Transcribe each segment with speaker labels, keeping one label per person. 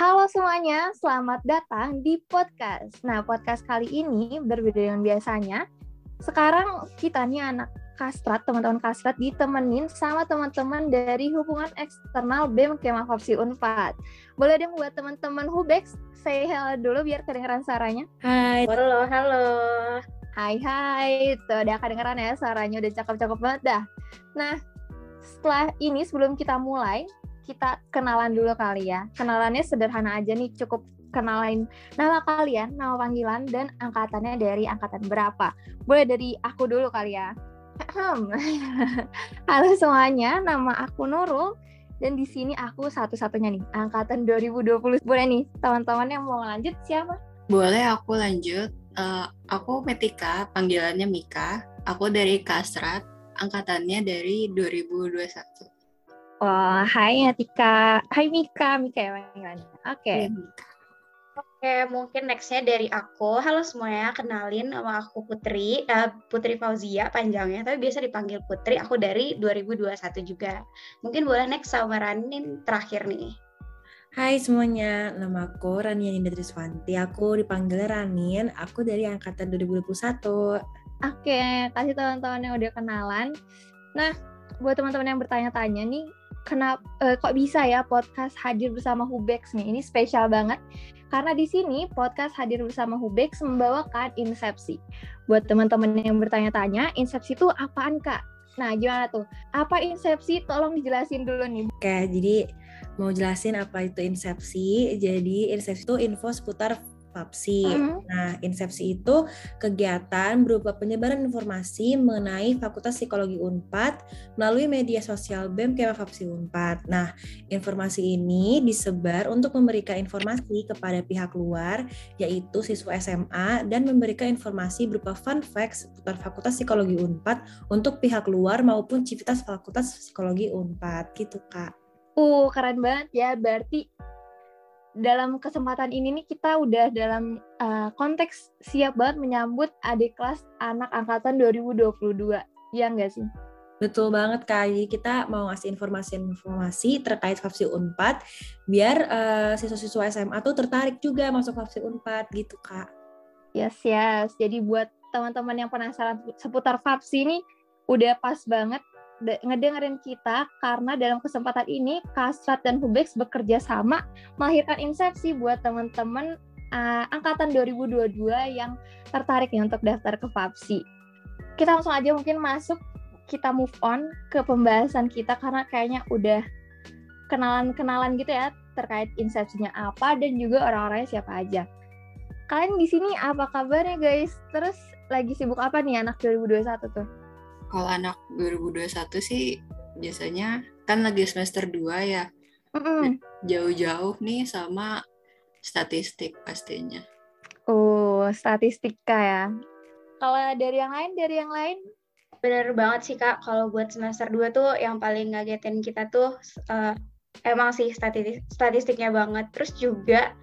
Speaker 1: Halo semuanya, selamat datang di podcast. Nah, podcast kali ini berbeda dengan biasanya. Sekarang kita nih anak kastrat, teman-teman kastrat ditemenin sama teman-teman dari hubungan eksternal BEM Kemah Fapsi Unpad. Boleh dong buat teman-teman Hubex, saya hello dulu biar kedengeran suaranya.
Speaker 2: Hai.
Speaker 3: Halo, halo.
Speaker 1: Hai hai, tuh udah kedengeran ya suaranya udah cakep-cakep banget dah. Nah, setelah ini sebelum kita mulai, kita kenalan dulu kali ya. Kenalannya sederhana aja nih, cukup kenalin nama kalian, nama panggilan, dan angkatannya dari angkatan berapa. Boleh dari aku dulu kali ya. Halo semuanya, nama aku Nurul, dan di sini aku satu-satunya nih, angkatan 2020. Boleh nih, teman-teman yang mau lanjut siapa?
Speaker 2: Boleh aku lanjut. Uh, aku Metika, panggilannya Mika. Aku dari Kasrat, angkatannya dari 2021.
Speaker 1: Oh, hai Atika. Hai Mika, Mika ya panggilannya. Oke. Okay.
Speaker 3: Iya, Oke, mungkin nextnya dari aku. Halo semuanya, kenalin nama aku Putri, uh, Putri Fauzia panjangnya, tapi biasa dipanggil Putri. Aku dari 2021 juga. Mungkin boleh next sama Ranin terakhir nih.
Speaker 4: Hai semuanya, nama aku Rania Ninda Triswanti. Aku dipanggil Ranin, aku dari angkatan 2021.
Speaker 1: Oke, kasih teman-teman yang udah kenalan. Nah, buat teman-teman yang bertanya-tanya nih, kenapa uh, kok bisa ya podcast hadir bersama Hubex nih? Ini spesial banget karena di sini podcast hadir bersama Hubex membawakan Incepsi. Buat teman-teman yang bertanya-tanya, Incepsi itu apaan kak? Nah, gimana tuh? Apa Incepsi? Tolong dijelasin dulu nih.
Speaker 4: Oke, jadi mau jelasin apa itu Incepsi. Jadi Incepsi itu info seputar FAPSI. Mm-hmm. Nah, Insepsi itu kegiatan berupa penyebaran informasi mengenai Fakultas Psikologi Unpad melalui media sosial BEM Kema FAPSI Unpad. Nah, informasi ini disebar untuk memberikan informasi kepada pihak luar, yaitu siswa SMA, dan memberikan informasi berupa fun facts seputar Fakultas Psikologi Unpad untuk pihak luar maupun civitas Fakultas Psikologi Unpad. Gitu, Kak.
Speaker 1: Uh, keren banget ya. Berarti dalam kesempatan ini nih kita udah dalam uh, konteks siap banget menyambut adik kelas anak angkatan 2022. Ya enggak sih?
Speaker 4: Betul banget Kak. Kita mau ngasih informasi-informasi terkait Fapsi Unpad biar uh, siswa-siswa SMA tuh tertarik juga masuk Fapsi Unpad gitu Kak.
Speaker 1: Yes, yes. Jadi buat teman-teman yang penasaran seputar Fapsi ini udah pas banget ngedengerin kita karena dalam kesempatan ini Kasrat dan Hubex bekerja sama melahirkan Incepsi buat teman-teman uh, angkatan 2022 yang tertarik nih untuk daftar ke FAPSI. Kita langsung aja mungkin masuk kita move on ke pembahasan kita karena kayaknya udah kenalan-kenalan gitu ya terkait insepsinya apa dan juga orang-orangnya siapa aja. Kalian di sini apa kabarnya guys? Terus lagi sibuk apa nih anak 2021 tuh?
Speaker 2: Kalau anak 2021 sih biasanya kan lagi semester 2 ya. Jauh-jauh nih sama statistik pastinya.
Speaker 1: Oh, statistika ya. Kalau dari yang lain, dari yang lain?
Speaker 3: Bener banget sih Kak, kalau buat semester 2 tuh yang paling ngagetin kita tuh uh, emang sih statistik statistiknya banget. Terus juga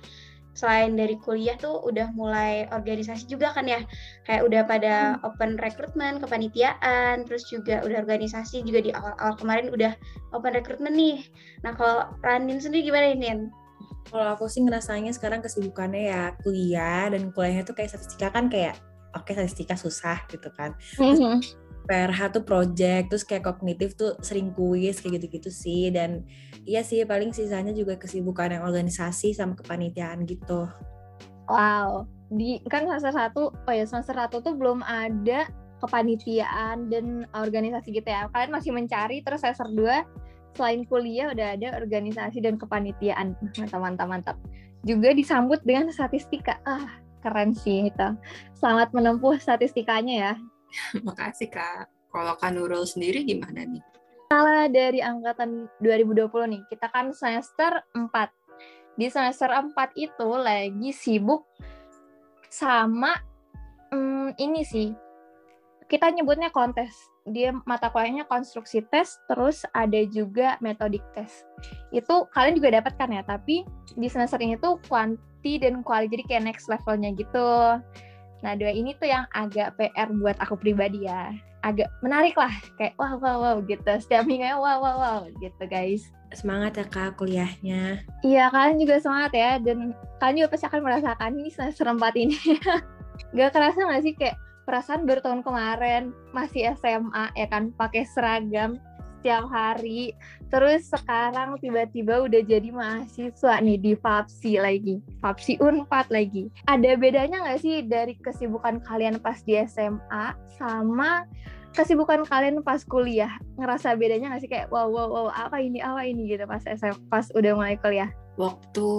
Speaker 3: selain dari kuliah tuh udah mulai organisasi juga kan ya kayak udah pada hmm. open recruitment kepanitiaan terus juga udah organisasi juga di awal-awal kemarin udah open recruitment nih nah kalau Randin sendiri gimana Nin?
Speaker 4: Kalau aku sih ngerasanya sekarang kesibukannya ya kuliah dan kuliahnya tuh kayak statistika kan kayak oke okay, statistika susah gitu kan terus, mm -hmm PRH tuh project, terus kayak kognitif tuh sering kuis kayak gitu-gitu sih dan iya sih paling sisanya juga kesibukan yang organisasi sama kepanitiaan gitu.
Speaker 1: Wow, di kan semester satu, oh ya semester satu tuh belum ada kepanitiaan dan organisasi gitu ya. Kalian masih mencari terus semester dua selain kuliah udah ada organisasi dan kepanitiaan. Mantap, mantap, mantap. Juga disambut dengan statistika. Ah, keren sih itu. Selamat menempuh statistikanya ya.
Speaker 2: Makasih Kak. Kalau Kak Nurul sendiri gimana nih?
Speaker 1: Kalau dari angkatan 2020 nih, kita kan semester 4. Di semester 4 itu lagi sibuk sama hmm, ini sih. Kita nyebutnya kontes. Dia mata kuliahnya konstruksi tes, terus ada juga metodik tes. Itu kalian juga dapatkan ya, tapi di semester ini tuh kuanti dan kuali, jadi kayak next levelnya gitu. Nah, dua ini tuh yang agak PR buat aku pribadi ya. Agak menarik lah, kayak wow wow wow gitu. Setiap minggunya wow wow wow gitu guys.
Speaker 4: Semangat ya kak kuliahnya.
Speaker 1: Iya kalian juga semangat ya dan kalian juga pasti akan merasakan ini semester 4 ini. gak kerasa gak sih kayak perasaan bertahun kemarin masih SMA ya kan pakai seragam setiap hari terus sekarang tiba-tiba udah jadi mahasiswa nih di FAPSI lagi. FAPSI Unpad lagi. Ada bedanya nggak sih dari kesibukan kalian pas di SMA sama kesibukan kalian pas kuliah? Ngerasa bedanya nggak sih? Kayak wow wow wow apa ini apa ini? Gitu pas SMA pas udah mulai kuliah.
Speaker 2: Waktu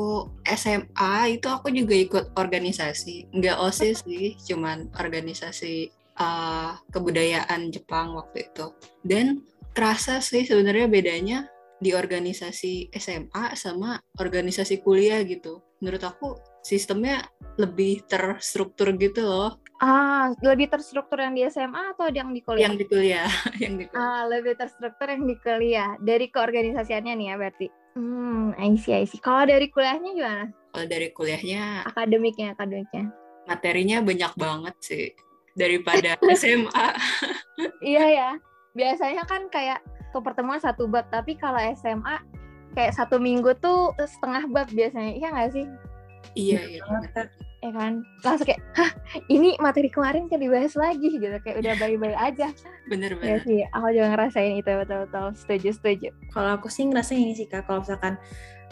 Speaker 2: SMA itu aku juga ikut organisasi. Nggak osis sih cuman organisasi uh, kebudayaan Jepang waktu itu. Dan kerasa sih sebenarnya bedanya di organisasi SMA sama organisasi kuliah gitu menurut aku sistemnya lebih terstruktur gitu loh
Speaker 1: Ah, lebih terstruktur yang di SMA atau yang di kuliah?
Speaker 2: Yang di kuliah, yang di kuliah.
Speaker 1: Ah, lebih terstruktur yang di kuliah. Dari keorganisasiannya nih ya berarti. Hmm, I see, I see. Kalau dari kuliahnya gimana?
Speaker 2: Kalau dari kuliahnya
Speaker 1: akademiknya, akademiknya.
Speaker 2: Materinya banyak banget sih daripada SMA.
Speaker 1: iya ya. Biasanya kan kayak ke pertemuan satu bab, tapi kalau SMA kayak satu minggu tuh setengah bab biasanya. Iya nggak sih?
Speaker 2: Iya, iya
Speaker 1: ya kan? Langsung kayak hah ini materi kemarin kan dibahas lagi? Gitu kayak udah baik-baik aja.
Speaker 2: Bener bener.
Speaker 1: ya sih aku juga ngerasain itu betul-betul. Setuju setuju.
Speaker 4: Kalau aku sih ngerasain ini sih kak kalau misalkan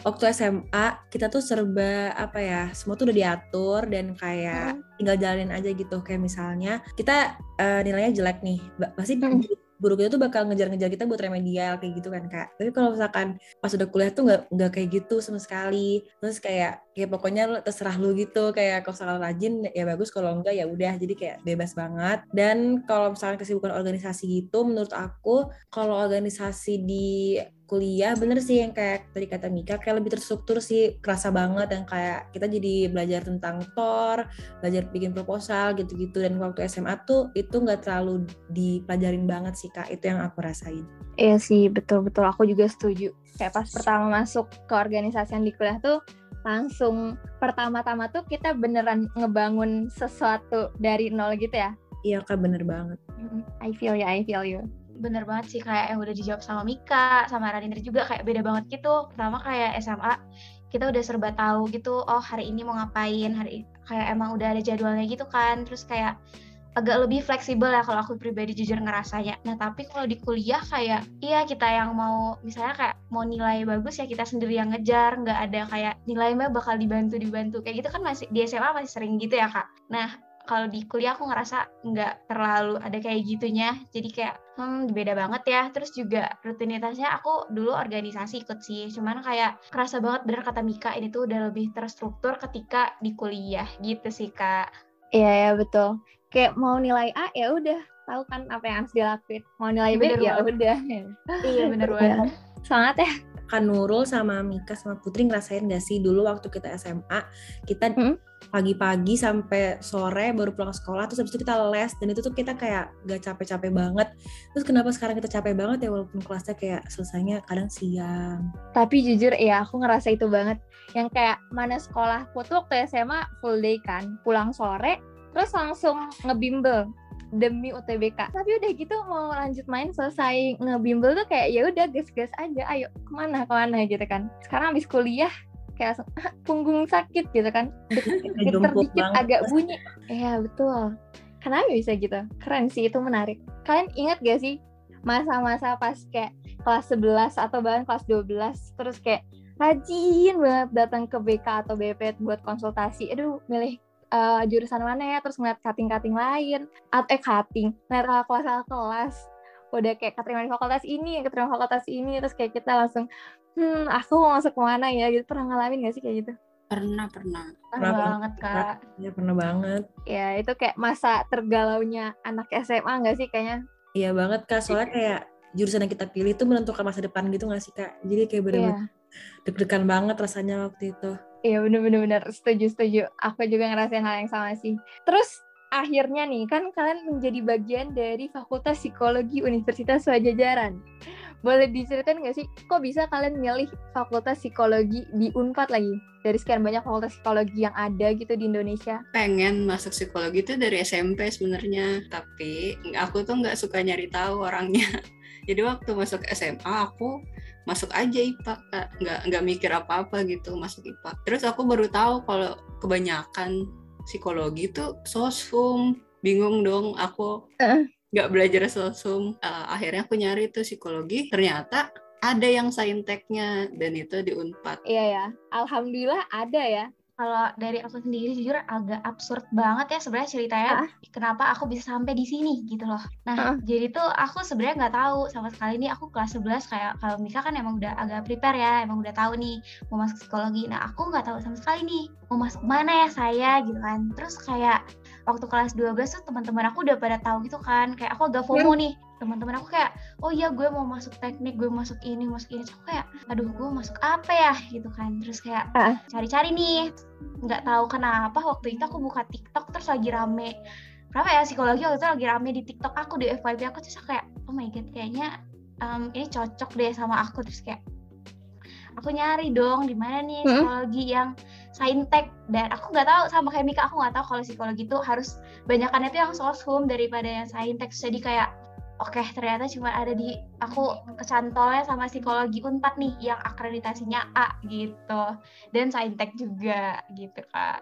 Speaker 4: waktu SMA kita tuh serba apa ya semua tuh udah diatur dan kayak hmm. tinggal jalanin aja gitu. Kayak misalnya kita uh, nilainya jelek nih pasti hmm guru kita tuh bakal ngejar-ngejar kita buat remedial kayak gitu kan kak. Tapi kalau misalkan pas udah kuliah tuh nggak nggak kayak gitu sama sekali. Terus kayak kayak pokoknya terserah lu gitu kayak kalau misalkan rajin ya bagus kalau enggak ya udah jadi kayak bebas banget. Dan kalau misalkan kesibukan organisasi gitu menurut aku kalau organisasi di kuliah bener sih yang kayak tadi kata Mika kayak lebih terstruktur sih kerasa banget dan kayak kita jadi belajar tentang tor belajar bikin proposal gitu-gitu. Dan waktu SMA tuh itu nggak terlalu dipelajarin banget sih kak. Itu yang aku rasain.
Speaker 1: Iya sih betul-betul. Aku juga setuju. Kayak pas pertama masuk ke organisasi yang di kuliah tuh langsung pertama-tama tuh kita beneran ngebangun sesuatu dari nol gitu ya?
Speaker 4: Iya kak bener banget.
Speaker 1: I feel you I feel you.
Speaker 3: Bener banget sih kayak yang udah dijawab sama Mika sama Radindra juga kayak beda banget gitu. Pertama kayak SMA kita udah serba tahu gitu oh hari ini mau ngapain hari kayak emang udah ada jadwalnya gitu kan. Terus kayak agak lebih fleksibel ya kalau aku pribadi jujur ngerasanya. Nah tapi kalau di kuliah kayak iya kita yang mau misalnya kayak mau nilai bagus ya kita sendiri yang ngejar, nggak ada kayak nilainya bakal dibantu dibantu. Kayak gitu kan masih di SMA masih sering gitu ya kak. Nah kalau di kuliah aku ngerasa nggak terlalu ada kayak gitunya. Jadi kayak hmm beda banget ya. Terus juga rutinitasnya aku dulu organisasi ikut sih. Cuman kayak kerasa banget bener kata Mika ini tuh udah lebih terstruktur ketika di kuliah. Gitu sih kak.
Speaker 1: Iya ya betul kayak mau nilai A ya udah tahu kan apa yang harus dilakuin. Mau nilai B ya udah.
Speaker 3: Iya bener banget.
Speaker 1: Semangat ya.
Speaker 4: Kan Nurul sama Mika sama Putri ngerasain gak sih dulu waktu kita SMA kita hmm? pagi-pagi sampai sore baru pulang sekolah terus habis itu kita les dan itu tuh kita kayak gak capek-capek banget. Terus kenapa sekarang kita capek banget ya walaupun kelasnya kayak selesainya kadang siang.
Speaker 1: Tapi jujur ya aku ngerasa itu banget. Yang kayak mana sekolah tuh waktu SMA full day kan pulang sore terus langsung ngebimbel demi UTBK tapi udah gitu mau lanjut main selesai ngebimbel tuh kayak ya udah gas-gas aja ayo ke mana ke mana gitu kan. Sekarang habis kuliah kayak langsung ah, punggung sakit gitu kan. Dikit agak bunyi. Iya betul. Kenapa bisa gitu? Keren sih itu menarik. Kalian ingat gak sih masa-masa pas kayak kelas 11 atau bahkan kelas 12 terus kayak rajin banget datang ke BK atau BP buat konsultasi. Aduh milih uh, jurusan mana ya terus ngeliat cutting-cutting lain. Atau eh cutting ngeliat kelas kelas. Udah kayak keterima di fakultas ini keterima fakultas ini. Terus kayak kita langsung hmm aku mau masuk ke mana ya? Gitu. Pernah ngalamin gak sih kayak gitu?
Speaker 2: Pernah pernah.
Speaker 3: Pernah banget kak.
Speaker 4: Ya pernah banget.
Speaker 1: Ya itu kayak masa tergalaunya anak SMA gak sih kayaknya?
Speaker 4: Iya banget kak. Soalnya kayak jurusan yang kita pilih itu menentukan masa depan gitu gak sih kak? Jadi kayak bener-bener yeah. Deg-degan banget rasanya waktu itu
Speaker 1: Iya bener-bener bener setuju setuju. Aku juga ngerasain hal yang sama sih. Terus akhirnya nih kan kalian menjadi bagian dari Fakultas Psikologi Universitas Pajajaran. Boleh diceritain nggak sih kok bisa kalian milih Fakultas Psikologi di Unpad lagi? Dari sekian banyak fakultas psikologi yang ada gitu di Indonesia.
Speaker 2: Pengen masuk psikologi itu dari SMP sebenarnya, tapi aku tuh nggak suka nyari tahu orangnya. Jadi waktu masuk SMA aku masuk aja IPA nggak nggak mikir apa-apa gitu masuk IPA terus aku baru tahu kalau kebanyakan psikologi itu sosum. Bingung dong aku nggak uh. belajar sosum. Uh, akhirnya aku nyari tuh psikologi. Ternyata ada yang sainteknya dan itu di Unpad.
Speaker 1: Iya ya alhamdulillah ada ya
Speaker 3: kalau dari aku sendiri jujur agak absurd banget ya sebenarnya ceritanya uh. kenapa aku bisa sampai di sini gitu loh. Nah, uh. jadi tuh aku sebenarnya nggak tahu sama sekali nih aku kelas 11 kayak kalau Mika kan emang udah agak prepare ya, emang udah tahu nih mau masuk psikologi. Nah, aku nggak tahu sama sekali nih mau masuk mana ya saya gitu kan. Terus kayak waktu kelas 12 tuh teman-teman aku udah pada tahu gitu kan, kayak aku agak FOMO hmm. nih teman-teman aku kayak oh iya gue mau masuk teknik gue masuk ini masuk ini. Aku kayak aduh gue masuk apa ya? Gitu kan. Terus kayak cari-cari nih nggak tahu kenapa waktu itu aku buka TikTok terus lagi rame. Kenapa ya psikologi waktu itu lagi rame di TikTok aku di FYP aku terus kayak oh my god kayaknya um, ini cocok deh sama aku. Terus kayak aku nyari dong di mana nih psikologi hmm? yang saintek? Dan aku nggak tahu sama kayak Mika aku nggak tahu kalau psikologi itu harus banyakan itu yang soshum daripada yang saintek. Jadi kayak oke okay, ternyata cuma ada di aku kecantolnya sama psikologi unpad nih yang akreditasinya A gitu dan saintek juga gitu kak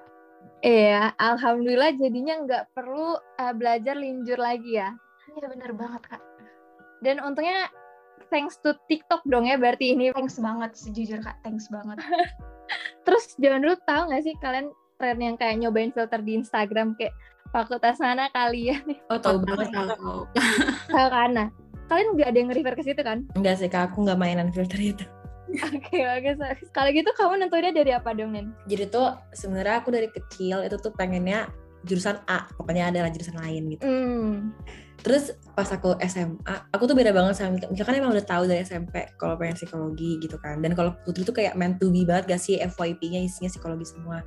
Speaker 1: Iya, alhamdulillah jadinya nggak perlu uh, belajar linjur lagi ya.
Speaker 3: Iya bener banget kak.
Speaker 1: Dan untungnya thanks to TikTok dong ya berarti ini.
Speaker 3: Thanks banget sejujur kak, thanks banget.
Speaker 1: Terus jangan dulu tahu nggak sih kalian tren yang kayak nyobain filter di Instagram kayak fakultas mana kalian?
Speaker 4: Oh tahu banget
Speaker 1: tahu. Tahu karena kalian nggak ada yang refer ke situ kan?
Speaker 4: Enggak sih kak, aku nggak mainan filter itu.
Speaker 1: Oke, oke. Okay, Kalau gitu kamu nentuinnya dari apa dong, Nen?
Speaker 4: Jadi tuh sebenarnya aku dari kecil itu tuh pengennya jurusan A, pokoknya adalah jurusan lain gitu. Mm. Terus pas aku SMA, aku tuh beda banget sama Mika. Mika kan emang udah tahu dari SMP kalau pengen psikologi gitu kan. Dan kalau Putri tuh kayak meant to be banget gak sih FYP-nya isinya psikologi semua.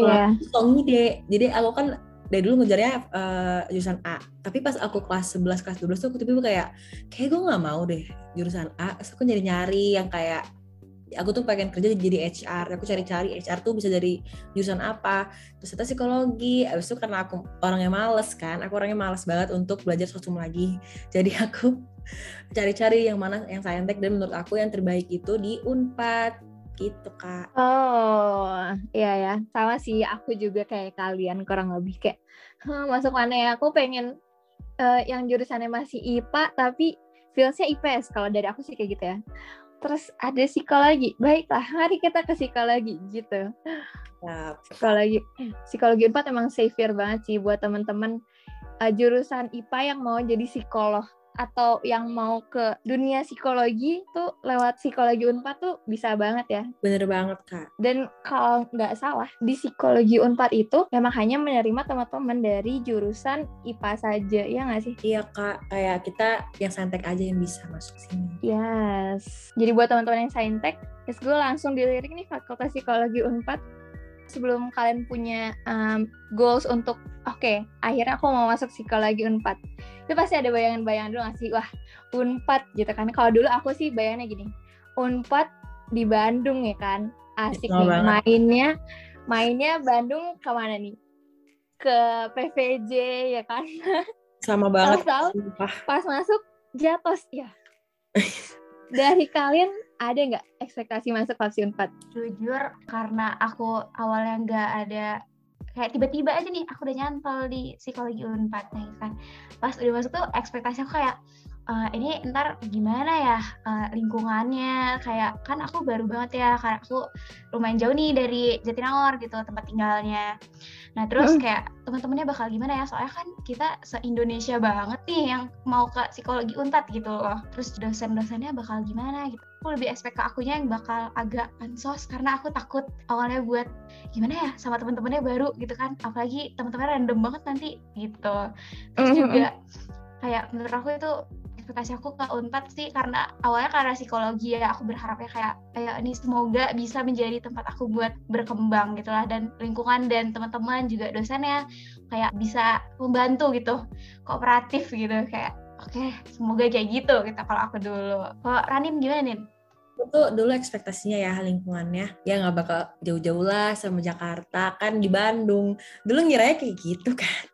Speaker 4: Iya. Yeah. deh. Jadi aku kan dari dulu ngejarnya uh, jurusan A. Tapi pas aku kelas 11 kelas 12 tuh aku tiba-tiba kayak kayak gue nggak mau deh jurusan A. Terus aku nyari-nyari yang kayak aku tuh pengen kerja jadi HR aku cari-cari HR tuh bisa dari jurusan apa. Terus itu psikologi. Abis itu karena aku orangnya males kan aku orangnya males banget untuk belajar sosum lagi. Jadi aku cari-cari yang mana yang saintek. Dan menurut aku yang terbaik itu di Unpad gitu kak.
Speaker 1: Oh iya ya. Sama sih aku juga kayak kalian kurang lebih kayak hm, masuk mana ya? Aku pengen uh, yang jurusannya masih IPA tapi fieldsnya IPS kalau dari aku sih kayak gitu ya. Terus ada psikologi. Baiklah mari kita ke psikologi gitu. Psikologi psikologi 4 emang savior banget sih buat teman-teman uh, jurusan IPA yang mau jadi psikolog atau yang mau ke dunia psikologi tuh lewat psikologi Unpad tuh bisa banget ya.
Speaker 4: Bener banget kak.
Speaker 1: Dan kalau nggak salah di psikologi Unpad itu memang hanya menerima teman-teman dari jurusan IPA saja ya nggak sih?
Speaker 4: Iya kak, kayak kita yang saintek aja yang bisa masuk sini.
Speaker 1: Yes. Jadi buat teman-teman yang saintek, yes gue langsung dilirik nih Fakultas Psikologi Unpad sebelum kalian punya um, goals untuk oke okay, akhirnya aku mau masuk psikologi unpad. Itu pasti ada bayangan-bayangan dulu nggak sih? Wah unpad gitu kan. Kalau dulu aku sih bayangnya gini unpad di Bandung ya kan? Asik nih banget. mainnya mainnya Bandung ke mana nih? Ke PVJ ya kan?
Speaker 4: Sama banget.
Speaker 1: pas, pas masuk jatuh ya dari kalian ada nggak ekspektasi masuk vaksin 4?
Speaker 3: Jujur karena aku awalnya nggak ada kayak tiba-tiba aja nih aku udah nyantol di psikologi unpad nih kan pas udah masuk tuh ekspektasi aku kayak uh, ini ntar gimana ya uh, lingkungannya? Kayak kan aku baru banget ya karena aku lumayan jauh nih dari Jatinangor gitu tempat tinggalnya. Nah terus kayak teman-temannya bakal gimana ya? Soalnya kan kita se Indonesia banget nih yang mau ke psikologi unpad gitu loh. Terus dosen-dosennya bakal gimana gitu? Aku lebih expect ke akunya yang bakal agak ansos karena aku takut awalnya buat gimana ya sama teman-temannya baru gitu kan. Apalagi teman-temannya random banget nanti gitu. Terus juga kayak menurut aku itu ekspektasi aku ke Unpad sih karena awalnya karena psikologi ya aku berharapnya kayak kayak ini semoga bisa menjadi tempat aku buat berkembang gitu lah. Dan lingkungan dan teman-teman juga dosennya kayak bisa membantu gitu kooperatif gitu kayak oke okay, semoga kayak gitu kita gitu, kalau aku dulu. Kalau Ranim gimana nih
Speaker 4: itu dulu ekspektasinya ya lingkungannya ya nggak bakal jauh-jauh lah sama Jakarta kan di Bandung. Dulu ngiranya kayak gitu kan.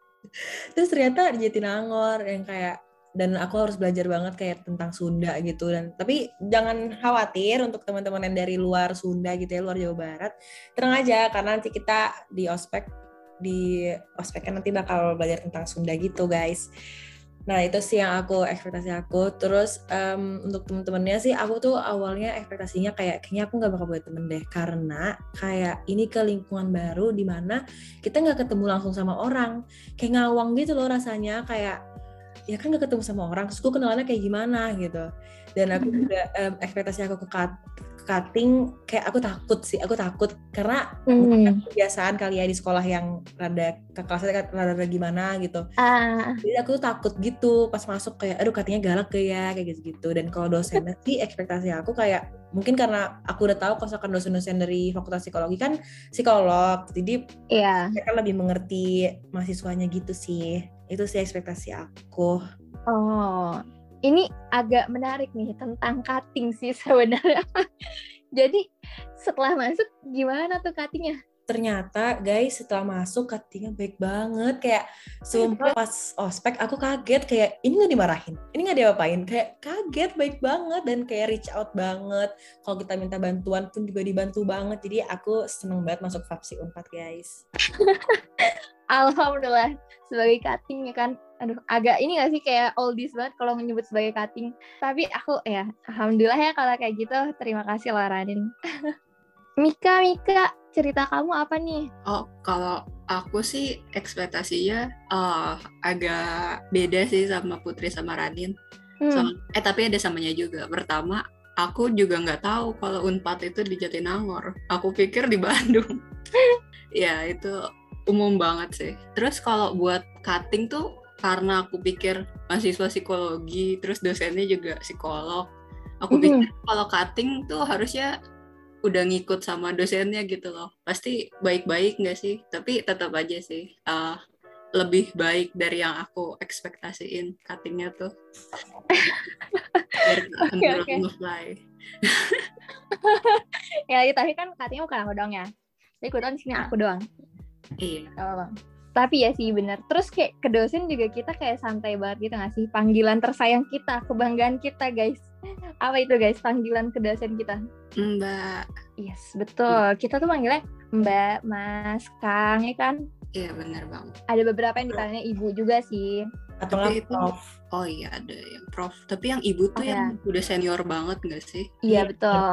Speaker 4: Terus ternyata di Jatinangor yang kayak dan aku harus belajar banget kayak tentang Sunda gitu. Dan tapi jangan khawatir untuk teman-teman yang dari luar Sunda gitu ya luar Jawa Barat tenang aja karena nanti kita di ospek di ospek kan nanti bakal belajar tentang Sunda gitu guys. Nah itu sih yang aku ekspektasi aku. Terus um, untuk temen-temennya sih aku tuh awalnya ekspektasinya kayak kayaknya aku nggak bakal punya temen deh. Karena kayak ini ke lingkungan baru di mana kita nggak ketemu langsung sama orang. Kayak ngawang gitu loh rasanya kayak ya kan gak ketemu sama orang terus gue kenalannya kayak gimana gitu dan aku hmm. juga um, ekspektasi aku ke, cut, ke cutting kayak aku takut sih aku takut karena mm. kebiasaan kali ya di sekolah yang rada ke kelasnya rada, rada gimana gitu uh. jadi aku tuh takut gitu pas masuk kayak aduh cuttingnya galak ya kayak gitu gitu dan kalau dosennya sih ekspektasi aku kayak mungkin karena aku udah tahu kalau dosen-dosen dari fakultas psikologi kan psikolog jadi yeah. mereka lebih mengerti mahasiswanya gitu sih itu sih ekspektasi aku.
Speaker 1: Oh ini agak menarik nih tentang cutting sih sebenarnya. Jadi setelah masuk gimana tuh cuttingnya
Speaker 4: ternyata guys setelah masuk cuttingnya baik banget. Kayak sumpah pas ospek aku kaget kayak ini nggak dimarahin? Ini nggak diapain? Kayak kaget baik banget dan kayak reach out banget. Kalau kita minta bantuan pun juga dibantu banget. Jadi aku seneng banget masuk Fapsi Unpad guys.
Speaker 1: Alhamdulillah sebagai cutting ya kan. Aduh agak ini gak sih kayak oldies banget kalau menyebut sebagai cutting. Tapi aku ya alhamdulillah ya kalau kayak gitu. Terima kasih lah Radin Mika Mika cerita kamu apa nih
Speaker 2: oh kalau aku sih ekspektasinya uh, agak beda sih sama Putri sama Radin hmm. so, eh tapi ada samanya juga pertama aku juga nggak tahu kalau Unpad itu di Jatinangor aku pikir di Bandung ya itu umum banget sih. Terus kalau buat cutting tuh karena aku pikir mahasiswa psikologi, terus dosennya juga psikolog. Aku mm pikir kalau cutting tuh harusnya udah ngikut sama dosennya gitu loh. Pasti baik-baik nggak sih? Tapi tetap aja sih uh, lebih baik dari yang aku ekspektasiin cuttingnya tuh.
Speaker 1: Okay, okay. ya tapi kan cuttingnya bukan aku doang ya. Tapi ikutan sini aku doang.
Speaker 2: Iya.
Speaker 1: Oh. Tapi ya sih bener. Terus kayak ke dosen juga kita kayak santai banget gitu gak sih? Panggilan tersayang kita, kebanggaan kita guys. Apa itu guys panggilan ke dosen kita?
Speaker 2: Mbak.
Speaker 1: Yes, betul. Kita tuh manggilnya Mbak, Mas, Kang, ya kan?
Speaker 2: Iya bener banget.
Speaker 1: Ada beberapa yang dipanggilnya ibu juga sih
Speaker 4: atau nggak prof
Speaker 2: oh iya ada yang prof tapi yang ibu tuh oh, yang ya. udah senior banget gak sih
Speaker 1: iya, iya betul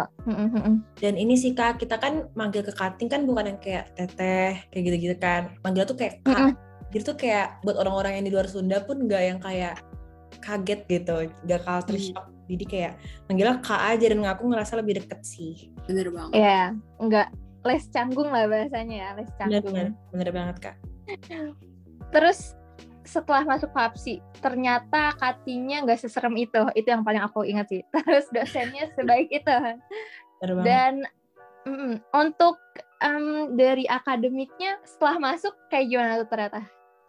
Speaker 4: dan ini sih kak kita kan manggil ke cutting kan bukan yang kayak teteh kayak gitu-gitu kan manggil tuh kayak kak jadi tuh kayak buat orang-orang yang di luar Sunda pun nggak yang kayak kaget gitu nggak culture hmm. Jadi kayak manggilnya kak aja dan ngaku ngerasa lebih deket sih.
Speaker 2: Bener banget.
Speaker 1: Iya yeah, nggak les canggung lah bahasanya ya les canggung.
Speaker 4: bener, bener, bener banget kak.
Speaker 1: Terus setelah masuk FAPSI ternyata cuttingnya nggak seserem itu. Itu yang paling aku ingat sih. Terus dosennya sebaik itu. Dan mm, untuk um, dari akademiknya setelah masuk kayak gimana tuh ternyata?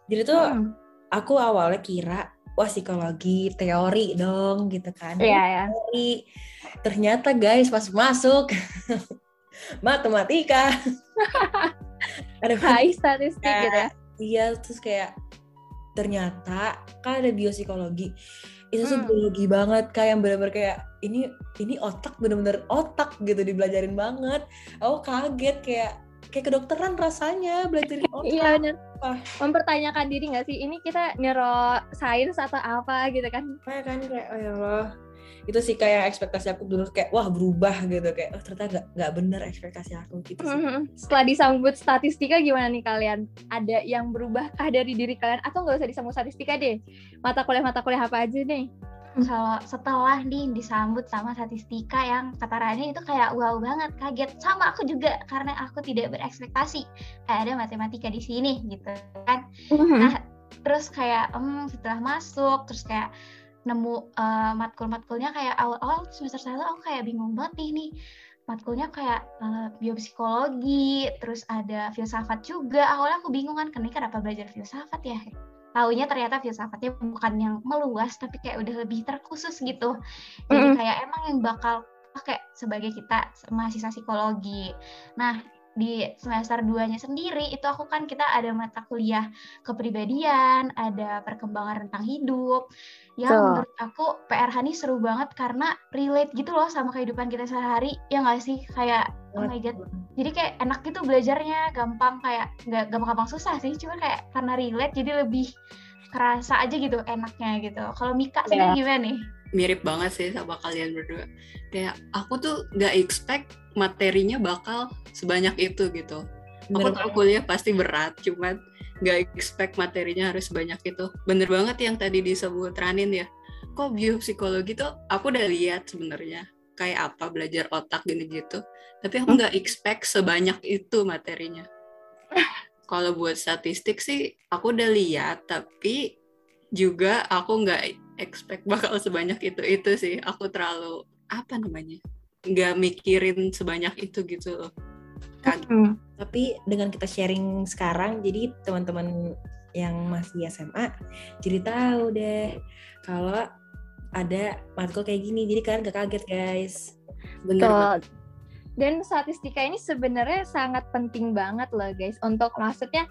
Speaker 4: Jadi tuh hmm. aku awalnya kira wah psikologi teori dong gitu kan.
Speaker 1: Iya, ya.
Speaker 4: teori. Ternyata guys pas masuk matematika.
Speaker 1: Ada high statistik gitu ya.
Speaker 4: Iya terus kayak ternyata kan ada biopsikologi. Itu tuh hmm. biologi banget kayak yang bener-bener kayak ini ini otak bener-bener otak gitu dibelajarin banget. Aku kaget kayak kayak kedokteran rasanya belajarin otak
Speaker 1: iya bener mempertanyakan diri gak sih ini kita neuroscience atau apa gitu kan
Speaker 4: kayak kan kayak oh ya Allah itu sih kayak ekspektasi aku dulu kayak wah berubah gitu kayak oh ternyata gak, nggak bener ekspektasi aku gitu sih. Mm-hmm.
Speaker 1: Setelah disambut statistika gimana nih kalian? Ada yang berubahkah dari diri kalian atau nggak usah disambut statistika deh? Mata kuliah mata kuliah apa aja nih?
Speaker 3: Kalau setelah nih disambut sama statistika yang kata Rani itu kayak wow banget, kaget. Sama aku juga karena aku tidak berekspektasi. Kayak ada matematika di sini gitu kan. Mm-hmm. Nah terus kayak um, setelah masuk terus kayak nemu uh, matkul-matkulnya kayak awal-awal semester satu aku kayak bingung banget nih nih. Matkulnya kayak uh, biopsikologi terus ada filsafat juga. Awalnya aku bingung kan kenapa belajar filsafat ya taunya ternyata filsafatnya bukan yang meluas tapi kayak udah lebih terkhusus gitu jadi mm -hmm. kayak emang yang bakal pakai sebagai kita mahasiswa psikologi nah di semester 2-nya sendiri itu aku kan kita ada mata kuliah kepribadian, ada perkembangan tentang hidup. Yang so. menurut aku PRH ini seru banget karena relate gitu loh sama kehidupan kita sehari. Ya nggak sih? Kayak oh my god. Jadi kayak enak gitu belajarnya, gampang kayak nggak gampang-gampang susah sih, cuma kayak karena relate jadi lebih kerasa aja gitu enaknya gitu. Kalau Mika sih yeah. gimana nih?
Speaker 2: Mirip banget sih sama kalian berdua. Kayak aku tuh nggak expect materinya bakal sebanyak itu gitu. Bener aku tahu kuliah pasti berat, cuman nggak expect materinya harus sebanyak itu. Bener banget yang tadi disebut Ranin ya. Kok biopsikologi tuh aku udah lihat sebenarnya kayak apa belajar otak gini gitu. Tapi aku nggak expect sebanyak itu materinya. Kalau buat statistik sih aku udah lihat, tapi juga aku nggak expect bakal sebanyak itu itu sih aku terlalu apa namanya nggak mikirin sebanyak itu gitu loh
Speaker 4: Hmm. Tapi dengan kita sharing sekarang, jadi teman-teman yang masih SMA jadi tahu deh kalau ada matkul kayak gini. Jadi kalian gak kaget guys.
Speaker 1: Benar. Dan statistika ini sebenarnya sangat penting banget loh guys untuk maksudnya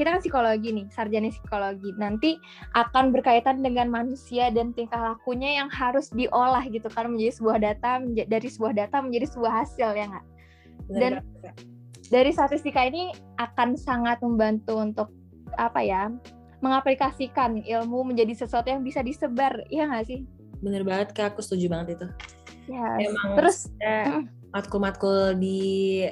Speaker 1: kita kan psikologi nih, sarjana psikologi. Nanti akan berkaitan dengan manusia dan tingkah lakunya yang harus diolah gitu kan menjadi sebuah data dari sebuah data menjadi sebuah hasil ya nggak? Dan dari statistika ini akan sangat membantu untuk apa ya? mengaplikasikan ilmu menjadi sesuatu yang bisa disebar, ya nggak sih?
Speaker 4: Bener banget kak, aku setuju banget itu.
Speaker 1: Ya. Emang Terus
Speaker 4: matkul-matkul di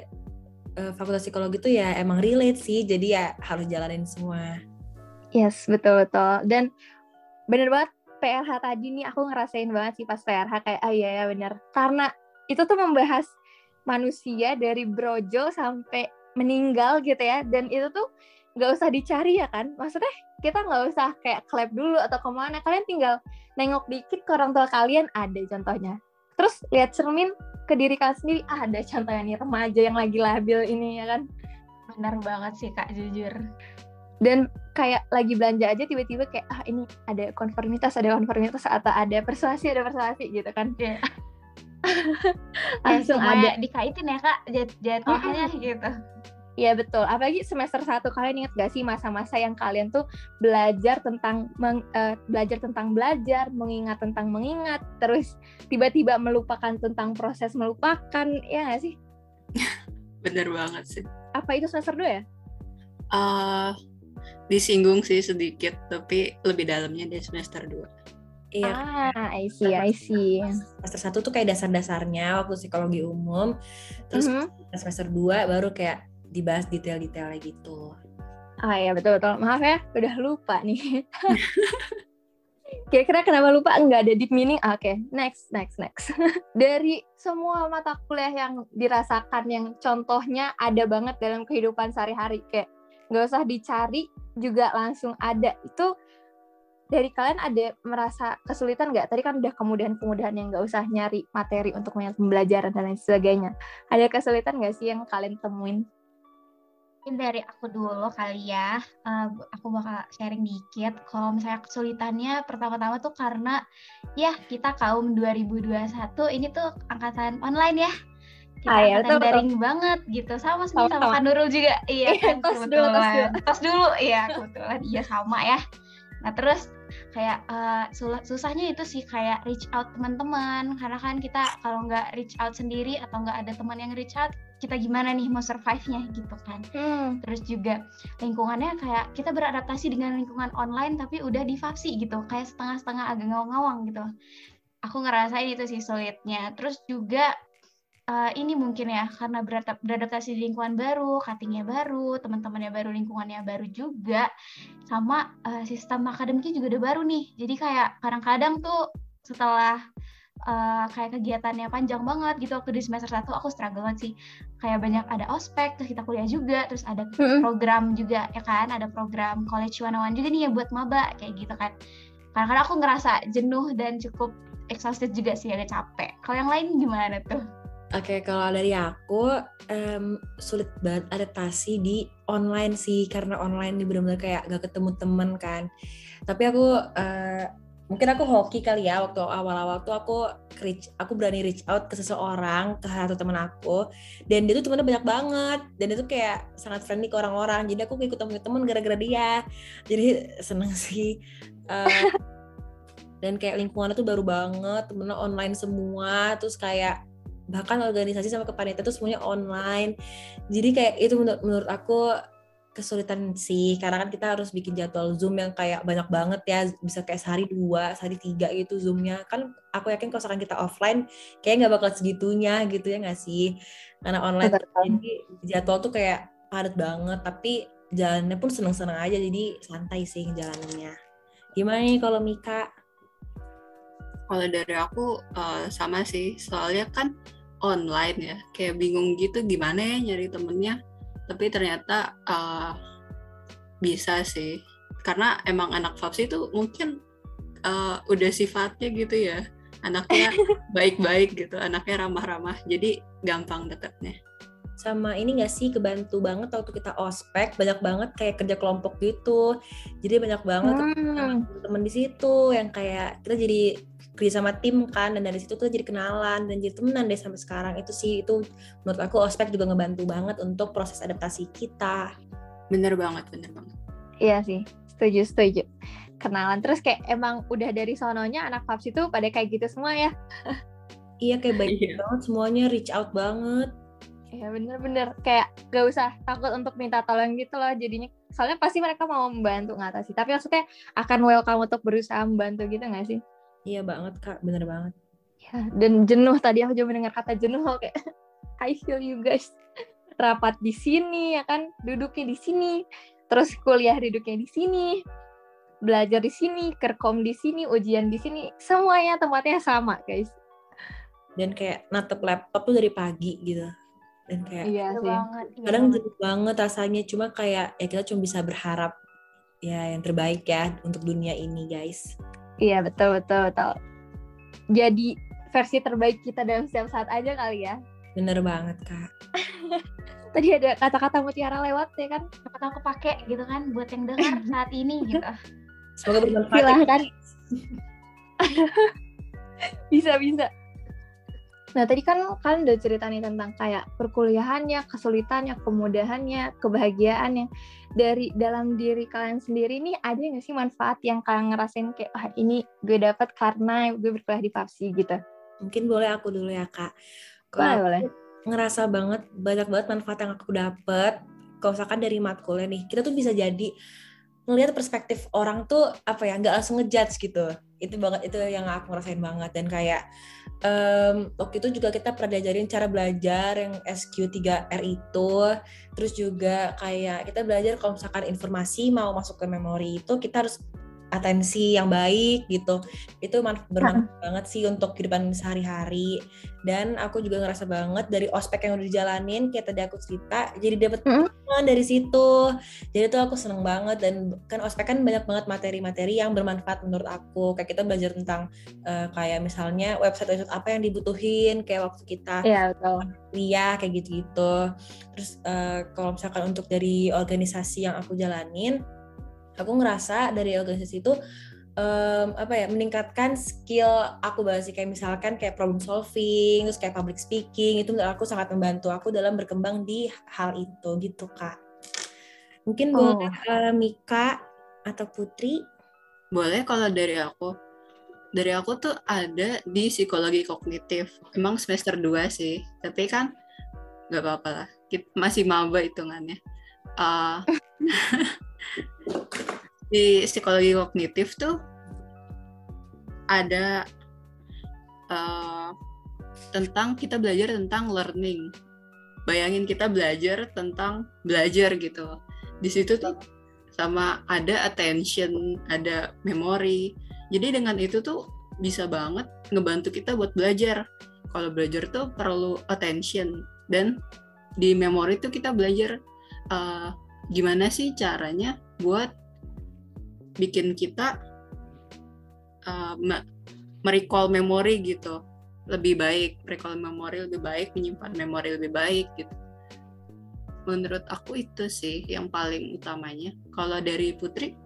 Speaker 4: uh, fakultas psikologi itu ya emang relate sih jadi ya harus jalanin semua.
Speaker 1: Yes betul betul. Dan bener banget PRH tadi nih aku ngerasain banget sih pas PRH kayak ah iya ya bener. Karena itu tuh membahas manusia dari brojo sampai meninggal gitu ya dan itu tuh nggak usah dicari ya kan? Maksudnya kita nggak usah kayak klep dulu atau ke mana kalian tinggal nengok dikit ke orang tua kalian ada contohnya. Terus lihat cermin ke diri kalian sendiri ah ada contohnya nih remaja yang lagi labil ini ya kan?
Speaker 3: Benar banget sih kak jujur.
Speaker 1: Dan kayak lagi belanja aja tiba-tiba kayak ah ini ada konformitas ada konformitas atau ada persuasi ada persuasi gitu kan.
Speaker 3: Yeah. langsung ada. dikaitin ya kak jatuhnya gitu
Speaker 1: Iya betul. Apalagi semester satu kalian ingat gak sih masa-masa yang kalian tuh belajar tentang meng, uh, belajar tentang belajar, mengingat tentang mengingat, terus tiba-tiba melupakan tentang proses melupakan, ya gak sih?
Speaker 2: Bener banget sih.
Speaker 1: Apa itu semester dua ya?
Speaker 2: Uh, disinggung sih sedikit, tapi lebih dalamnya di semester dua.
Speaker 1: Iya. Ah, I see, I see.
Speaker 4: Semester satu tuh kayak dasar-dasarnya waktu psikologi umum. Terus mm -hmm. semester dua baru kayak dibahas detail-detailnya gitu.
Speaker 1: Ah ya betul-betul. Maaf ya, udah lupa nih. Kira-kira kenapa lupa? Enggak ada deep meaning? Ah, oke, okay. next, next, next. Dari semua mata kuliah yang dirasakan, yang contohnya ada banget dalam kehidupan sehari-hari, kayak nggak usah dicari juga langsung ada. Itu dari kalian ada merasa kesulitan nggak? Tadi kan udah kemudahan-kemudahan yang nggak usah nyari materi untuk pembelajaran dan lain sebagainya. Ada kesulitan nggak sih yang kalian temuin?
Speaker 3: Mungkin dari aku dulu kali ya, uh, aku bakal sharing dikit. Kalau misalnya kesulitannya pertama-tama tuh karena ya kita kaum 2021 ini tuh angkatan online ya. Kita ah, ya, angkatan betul, daring betul. banget gitu. Sama sih sama, sama Nurul juga. Iya, iya kan, tos dulu, tos dulu. Tos dulu, iya kebetulan. Iya sama ya. Nah terus kayak uh, susahnya itu sih kayak reach out teman-teman karena kan kita kalau nggak reach out sendiri atau nggak ada teman yang reach out kita gimana nih mau survive-nya gitu kan. Hmm. Terus juga lingkungannya kayak kita beradaptasi dengan lingkungan online tapi udah di Fapsi gitu, kayak setengah-setengah agak ngawang-ngawang gitu. Aku ngerasain itu sih sulitnya. Terus juga uh, ini mungkin ya karena beradaptasi di lingkungan baru, cuttingnya baru, teman-temannya baru, lingkungannya baru juga, sama uh, sistem akademiknya juga udah baru nih. Jadi kayak kadang-kadang tuh setelah uh, kayak kegiatannya panjang banget gitu waktu di semester 1 aku struggle banget sih. Kayak banyak ada ospek terus kita kuliah juga terus ada program juga ya kan? Ada program college one one juga nih ya buat maba kayak gitu kan. Karena aku ngerasa jenuh dan cukup exhausted juga sih agak capek. Kalau yang lain gimana tuh?
Speaker 4: Oke, okay, kalau dari aku um, sulit banget adaptasi di online sih karena online ini benar-benar kayak gak ketemu temen kan. Tapi aku uh, mungkin aku hoki kali ya waktu awal-awal tuh aku reach aku berani reach out ke seseorang ke satu teman aku. Dan dia tuh temennya banyak banget. Dan itu kayak sangat friendly ke orang-orang. Jadi aku ikut temen-temen gara-gara dia. Jadi seneng sih. Uh, dan kayak lingkungannya tuh baru banget. Temennya online semua. Terus kayak bahkan organisasi sama kepanitiaan itu semuanya online. Jadi kayak itu menurut, menurut aku kesulitan sih karena kan kita harus bikin jadwal zoom yang kayak banyak banget ya bisa kayak sehari dua sehari tiga gitu zoomnya. Kan aku yakin kalau sekarang kita offline kayak nggak bakal segitunya gitu ya nggak sih? Karena online jadi jadwal tuh kayak padat banget tapi jalannya pun seneng-seneng aja jadi santai sih jalannya gimana nih kalau Mika?
Speaker 2: Kalau dari aku uh, sama sih. Soalnya kan online ya kayak bingung gitu gimana ya nyari temennya tapi ternyata uh, bisa sih. Karena emang anak Fapsi itu mungkin uh, udah sifatnya gitu ya. Anaknya baik-baik gitu anaknya ramah-ramah. Jadi gampang dekatnya
Speaker 4: sama ini gak sih kebantu banget waktu kita ospek banyak banget kayak kerja kelompok gitu. Jadi banyak banget hmm. teman di situ yang kayak kita jadi kerja sama tim kan dan dari situ tuh jadi kenalan dan jadi temenan deh sampai sekarang. Itu sih itu menurut aku ospek juga ngebantu banget untuk proses adaptasi kita.
Speaker 2: Bener banget bener banget.
Speaker 1: Iya sih setuju setuju. Kenalan terus kayak emang udah dari sononya anak Fabs itu pada kayak gitu semua ya?
Speaker 4: Iya kayak baik iya. banget semuanya reach out banget
Speaker 1: Iya bener-bener kayak gak usah takut untuk minta tolong gitu loh jadinya soalnya pasti mereka mau membantu ngatasi tapi maksudnya akan welcome untuk berusaha membantu gitu gak sih?
Speaker 4: Iya banget kak, bener banget.
Speaker 1: Ya, dan jenuh tadi aku juga mendengar kata jenuh kayak I feel you guys. Rapat di sini ya kan, duduknya di sini, terus kuliah duduknya di sini, belajar di sini, kerkom di sini, ujian di sini, semuanya tempatnya sama guys.
Speaker 4: Dan kayak natep laptop tuh dari pagi gitu. Dan kayak
Speaker 1: iya sih. banget,
Speaker 4: iya kadang iya jenuh banget rasanya, cuma kayak ya kita cuma bisa berharap ya yang terbaik ya untuk dunia ini guys.
Speaker 1: Iya betul betul betul. Jadi versi terbaik kita dalam setiap saat aja kali ya.
Speaker 4: Bener banget kak.
Speaker 1: Tadi ada kata-kata mutiara lewat ya kan? Kata aku pakai gitu kan buat yang dengar saat ini gitu.
Speaker 4: Semoga bermanfaat. Ya.
Speaker 1: Silahkan. bisa bisa. Nah tadi kan kalian udah cerita nih tentang kayak perkuliahannya, kesulitannya, kemudahannya, kebahagiaannya. Dari dalam diri kalian sendiri nih ada nggak sih manfaat yang kalian ngerasain kayak ah ini gue dapat karena gue berkuliah di Papsi gitu?
Speaker 4: Mungkin boleh aku dulu ya kak.
Speaker 1: Boleh boleh.
Speaker 4: Ngerasa banget banyak banget manfaat yang aku dapat. Kalau misalkan dari matkulnya nih, kita tuh bisa jadi ngelihat perspektif orang tuh apa ya nggak langsung ngejudge gitu. Itu banget itu yang aku ngerasain banget. Dan kayak um, waktu itu juga kita pernah diajarin cara belajar yang SQ3R itu. Terus juga kayak kita belajar kalau misalkan informasi mau masuk ke memori itu kita harus atensi yang baik gitu. Itu bermanfaat banget sih untuk kehidupan sehari-hari. Dan aku juga ngerasa banget dari ospek yang udah dijalanin kayak tadi aku cerita jadi dapat mm-hmm. dari situ. Jadi tuh aku seneng banget dan kan ospek kan banyak banget materi-materi yang bermanfaat menurut aku. Kayak kita belajar tentang uh, kayak misalnya website-website apa yang dibutuhin kayak waktu kita
Speaker 1: yeah, betul.
Speaker 4: kuliah kayak gitu-gitu. Terus uh, kalau misalkan untuk dari organisasi yang aku jalanin aku ngerasa dari organisasi itu um, apa ya meningkatkan skill aku bahas kayak misalkan kayak problem solving terus kayak public speaking itu menurut aku sangat membantu aku dalam berkembang di hal itu gitu kak. Mungkin oh. boleh uh, Mika atau Putri?
Speaker 2: Boleh kalau dari aku. Dari aku tuh ada di psikologi kognitif. Emang semester 2 sih tapi kan nggak apa-apa lah. Masih maba hitungannya. Uh, di psikologi kognitif tuh ada uh, tentang kita belajar tentang learning. Bayangin kita belajar tentang belajar gitu. Di situ tuh sama ada attention, ada memory. Jadi dengan itu tuh bisa banget ngebantu kita buat belajar. Kalau belajar tuh perlu attention dan di memory tuh kita belajar uh, gimana sih caranya buat bikin kita uh, merecall memori gitu. Lebih baik recall memori lebih baik menyimpan memori lebih baik gitu. Menurut aku itu sih yang paling utamanya. Kalau dari Putri?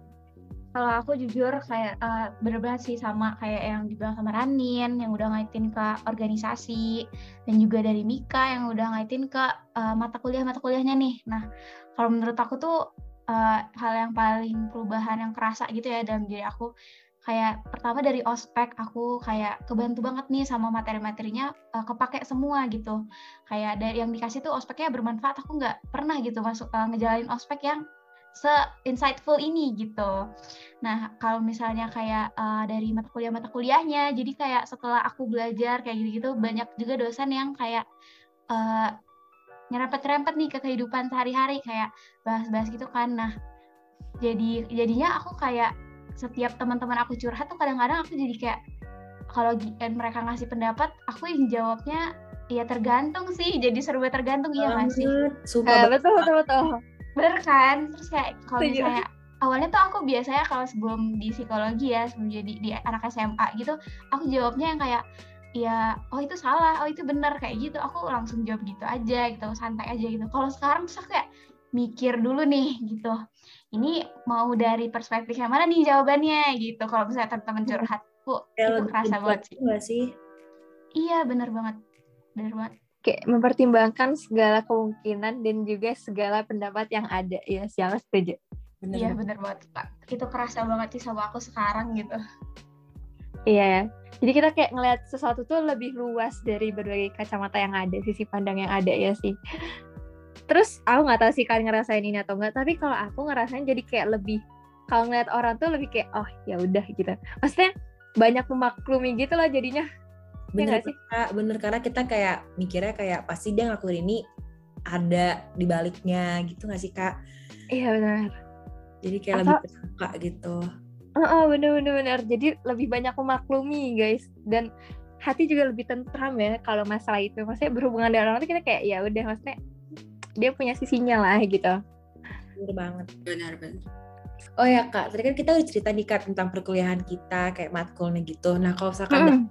Speaker 3: Kalau aku jujur kayak uh, bener-bener sih sama kayak yang dibilang sama Ranin yang udah ngaitin ke organisasi dan juga dari Mika yang udah ngaitin ke uh, mata kuliah mata kuliahnya nih. Nah kalau menurut aku tuh uh, hal yang paling perubahan yang kerasa gitu ya dalam diri aku kayak pertama dari ospek aku kayak kebantu banget nih sama materi-materinya uh, kepake semua gitu kayak dari yang dikasih tuh ospeknya bermanfaat aku nggak pernah gitu masuk uh, ngejalanin ospek yang se-insightful ini gitu. Nah, kalau misalnya kayak uh, dari mata kuliah-mata kuliahnya, jadi kayak setelah aku belajar kayak gitu-gitu, banyak juga dosen yang kayak uh, nyerempet-nyerempet nih ke kehidupan sehari-hari, kayak bahas-bahas gitu kan. Nah, jadi jadinya aku kayak setiap teman-teman aku curhat tuh kadang-kadang aku jadi kayak kalau mereka ngasih pendapat, aku yang jawabnya ya tergantung sih, jadi serba tergantung iya nggak sih?
Speaker 1: Sumpah, eh, betul betul betul
Speaker 3: bener kan terus kayak kalau misalnya awalnya tuh aku biasanya kalau sebelum di psikologi ya sebelum jadi di anak SMA gitu aku jawabnya yang kayak ya oh itu salah oh itu benar kayak gitu. Aku langsung jawab gitu aja gitu santai aja gitu. Kalau sekarang tuh kayak mikir dulu nih gitu ini mau dari perspektif yang mana nih jawabannya? gitu. Kalau misalnya teman-teman hmm. curhat bu itu kerasa banget sih.
Speaker 4: sih?
Speaker 3: Iya bener banget bener banget.
Speaker 1: Kayak mempertimbangkan segala kemungkinan dan juga segala pendapat yang ada. Ya siapa setuju.
Speaker 3: Bener iya bener banget pak itu kerasa banget sih sama aku sekarang gitu
Speaker 1: iya. Jadi kita kayak ngeliat sesuatu tuh lebih luas dari berbagai kacamata yang ada sisi pandang yang ada ya sih. Terus aku nggak tahu sih kalian ngerasain ini atau enggak tapi kalau aku ngerasain jadi kayak lebih kalau ngeliat orang tuh lebih kayak oh ya udah gitu. Maksudnya banyak memaklumi gitu loh jadinya.
Speaker 4: Iya bener ya sih? Kak bener. Karena kita kayak mikirnya kayak pasti dia ngelakuin ini ada di baliknya gitu gak sih kak?
Speaker 1: Iya benar
Speaker 4: jadi kayak Atau, lebih suka gitu
Speaker 1: uh, uh, bener bener bener jadi lebih banyak memaklumi guys dan hati juga lebih tentram ya kalau masalah itu maksudnya berhubungan dengan orang itu kita kayak ya udah maksudnya dia punya sisinya lah gitu
Speaker 4: bener banget
Speaker 2: benar benar
Speaker 4: Oh ya kak, tadi kan kita udah cerita nih kak tentang perkuliahan kita kayak matkulnya gitu. Nah kalau misalkan hmm.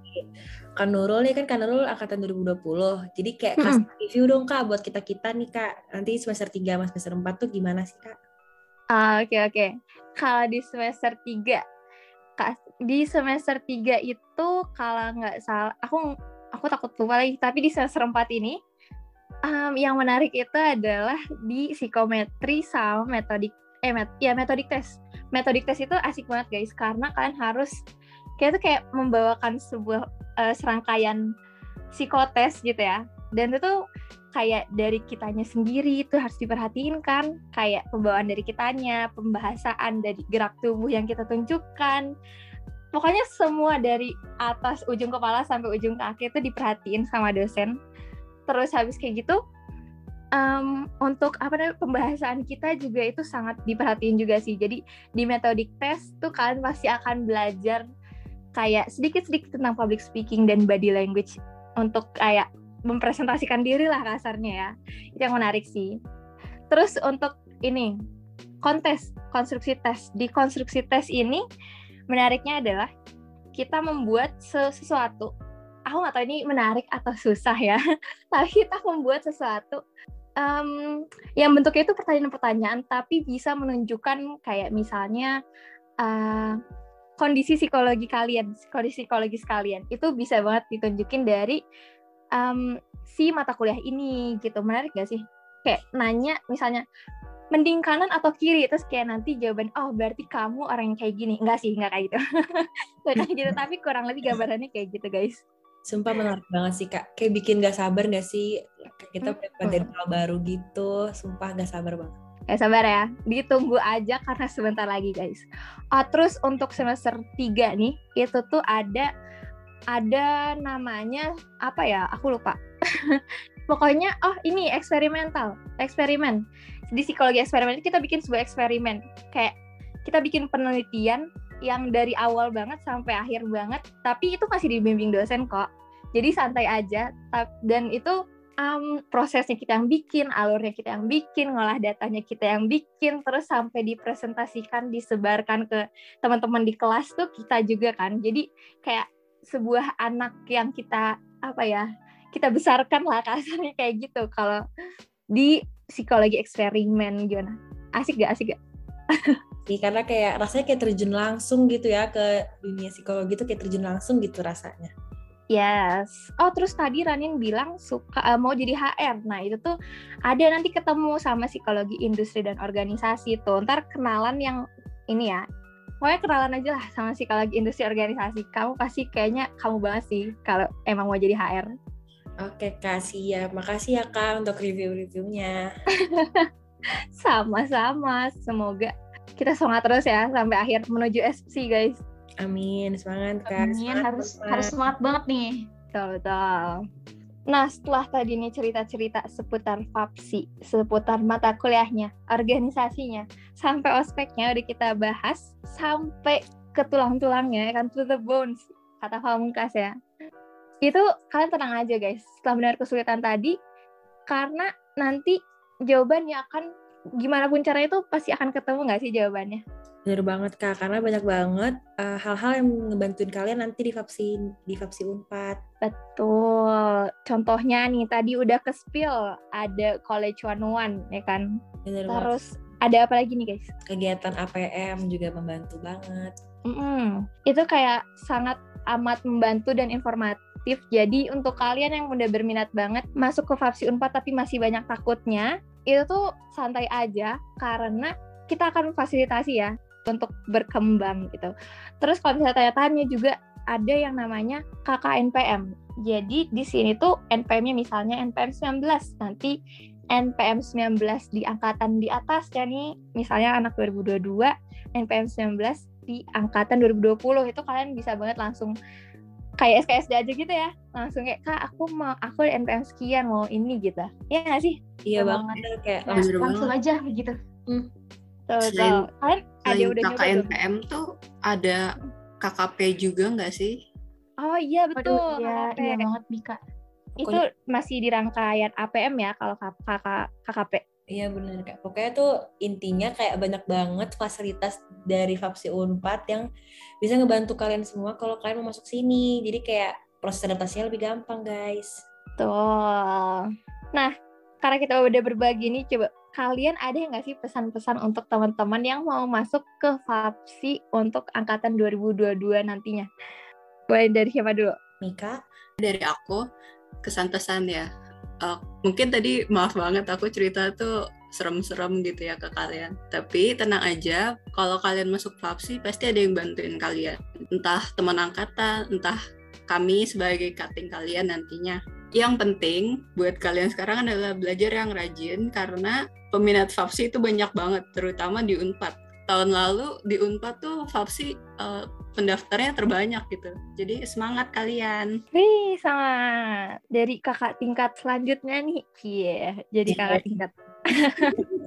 Speaker 4: Kan Nurul nih kan Kan Nurul angkatan 2020. Jadi kayak hmm. kasih review dong Kak buat kita-kita nih Kak. Nanti semester 3 sama semester 4 tuh gimana sih Kak?
Speaker 1: Ah, oke okay, oke. Okay. Kalau di semester 3 Kak, di semester 3 itu kalau nggak salah aku aku takut lupa lagi, tapi di semester 4 ini um, yang menarik itu adalah di psikometri sama metodik eh met, ya metodik tes. Metodik tes itu asik banget guys karena kalian harus kayak itu kayak membawakan sebuah uh, serangkaian psikotes gitu ya dan itu kayak dari kitanya sendiri itu harus diperhatiin kan. Kayak pembawaan dari kitanya pembahasan dari gerak tubuh yang kita tunjukkan. Pokoknya semua dari atas ujung kepala sampai ujung kaki itu diperhatiin sama dosen. Terus habis kayak gitu um, untuk apa namanya pembahasan kita juga itu sangat diperhatiin juga sih. Jadi di metodik tes tuh kalian pasti akan belajar kayak sedikit-sedikit tentang public speaking dan body language untuk kayak mempresentasikan diri lah kasarnya ya. Itu yang menarik sih. Terus untuk ini kontes, konstruksi tes. Di konstruksi tes ini menariknya adalah kita membuat sesuatu. Aku nggak tahu ini menarik atau susah ya. Tapi kita membuat sesuatu um, yang bentuknya itu pertanyaan-pertanyaan, tapi bisa menunjukkan kayak misalnya uh, kondisi psikologi kalian, kondisi psikologis kalian itu bisa banget ditunjukin dari um, si mata kuliah ini gitu. Menarik gak sih? Kayak nanya misalnya mending kanan atau kiri? Terus kayak nanti jawaban oh berarti kamu orang yang kayak gini. Enggak sih enggak kayak gitu. Kayak gitu tapi kurang lebih gambarannya kayak gitu guys.
Speaker 4: Sumpah menarik banget sih kak. Kayak bikin gak sabar gak sih? Kita belajar hal baru gitu. Sumpah gak sabar banget.
Speaker 1: Eh sabar ya, ditunggu aja karena sebentar lagi guys. Oh, terus untuk semester 3 nih, itu tuh ada ada namanya apa ya? Aku lupa. Pokoknya oh ini eksperimental, eksperimen. Di psikologi eksperimen kita bikin sebuah eksperimen. Kayak kita bikin penelitian yang dari awal banget sampai akhir banget, tapi itu masih dibimbing dosen kok. Jadi santai aja dan itu um, prosesnya kita yang bikin, alurnya kita yang bikin, ngolah datanya kita yang bikin, terus sampai dipresentasikan, disebarkan ke teman-teman di kelas tuh kita juga kan. Jadi kayak sebuah anak yang kita apa ya, kita besarkan lah kasarnya kayak gitu. Kalau di psikologi eksperimen gimana? Asik gak? Asik gak?
Speaker 4: sih karena kayak rasanya kayak terjun langsung gitu ya ke dunia psikologi itu kayak terjun langsung gitu rasanya.
Speaker 1: Yes. Oh, terus tadi Ranin bilang suka uh, mau jadi HR. Nah, itu tuh ada nanti ketemu sama psikologi industri dan organisasi tuh. Ntar kenalan yang ini ya. Pokoknya kenalan aja lah sama psikologi industri organisasi. Kamu pasti kayaknya kamu banget sih kalau emang mau jadi HR.
Speaker 4: Oke, kasih ya. Makasih ya Kak untuk review-reviewnya.
Speaker 1: Sama-sama. Semoga kita semangat terus ya sampai akhir menuju SC guys.
Speaker 4: Amin, semangat Kak.
Speaker 3: Amin, semangat, harus semangat. harus semangat banget nih.
Speaker 1: Betul, betul. Nah, setelah tadi nih cerita-cerita seputar FAPSI, seputar mata kuliahnya, organisasinya, sampai ospeknya udah kita bahas, sampai ke tulang-tulangnya, kan to the bones, kata Pamungkas ya. Itu kalian tenang aja guys, setelah benar kesulitan tadi, karena nanti jawabannya akan gimana pun caranya itu pasti akan ketemu nggak sih jawabannya?
Speaker 4: Bener banget Kak, karena banyak banget hal eh, hal-hal yang ngebantuin kalian nanti di Fapsi di Fapsi Unpad.
Speaker 1: Betul. Contohnya nih tadi udah ke spill ada College One One ya kan. Bener Terus banget. ada apa lagi nih guys?
Speaker 4: Kegiatan APM juga membantu banget.
Speaker 1: Mm-mm. Itu kayak sangat amat membantu dan informatif. Jadi untuk kalian yang udah berminat banget masuk ke Fapsi Unpad tapi masih banyak takutnya, itu tuh santai aja karena kita akan fasilitasi ya untuk berkembang gitu. Terus kalau misalnya tanya-tanya juga ada yang namanya KKNPM. Jadi di sini tuh NPM-nya misalnya NPM 19, nanti NPM 19 di angkatan di atas ya nih, misalnya anak 2022, NPM 19 di angkatan 2020 itu kalian bisa banget langsung kayak SKSD aja gitu ya. Langsung kayak kak aku mau aku NPM sekian mau ini gitu. Ya nggak sih?
Speaker 4: Iya banget. kayak
Speaker 3: langsung, langsung aja gitu. Hmm.
Speaker 1: Tuh, selain, kalian
Speaker 2: ada udah KKNPM tuh ada KKP juga nggak sih?
Speaker 1: Oh iya betul. Aduh,
Speaker 3: iya, iya banget.
Speaker 1: Itu Pokoknya... masih di rangkaian APM ya kalau KK, KKP.
Speaker 4: Iya benar kak. Pokoknya tuh intinya kayak banyak banget fasilitas dari Fapsi Unpad yang bisa ngebantu kalian semua kalau kalian mau masuk sini. Jadi kayak proses adaptasinya lebih gampang guys.
Speaker 1: Tuh. Nah, karena kita udah berbagi nih, coba kalian ada nggak sih pesan-pesan untuk teman-teman yang mau masuk ke FAPSI untuk angkatan 2022 nantinya? Boleh dari siapa dulu?
Speaker 4: Mika?
Speaker 2: Dari aku, kesan pesan ya. Uh, mungkin tadi maaf banget aku cerita tuh serem-serem gitu ya ke kalian. Tapi tenang aja, kalau kalian masuk FAPSI pasti ada yang bantuin kalian. Entah teman angkatan, entah kami sebagai cutting kalian nantinya. Yang penting buat kalian sekarang adalah belajar yang rajin karena peminat FAPSI itu banyak banget, terutama di Unpad. Tahun lalu di Unpad tuh FAPSI uh, pendaftarnya terbanyak gitu. Jadi semangat kalian.
Speaker 1: Wih, sama dari kakak tingkat selanjutnya nih. Iya, yeah, jadi iya. kakak tingkat.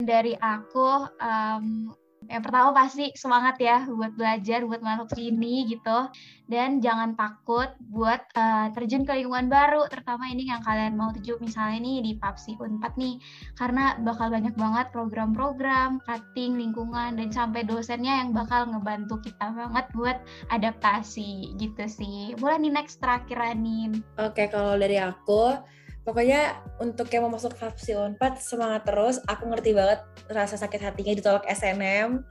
Speaker 3: dari aku um, yang pertama pasti semangat ya buat belajar, buat masuk sini gitu. Dan jangan takut buat uh, terjun ke lingkungan baru, terutama ini yang kalian mau tuju misalnya nih di PAPSI Unpad nih. Karena bakal banyak banget program-program, cutting, lingkungan, dan sampai dosennya yang bakal ngebantu kita banget buat adaptasi gitu sih. Boleh nih next terakhir Anin.
Speaker 4: Oke, kalau dari aku, pokoknya untuk yang mau masuk FAPSI Unpad semangat terus. Aku ngerti banget rasa sakit hatinya ditolak SNM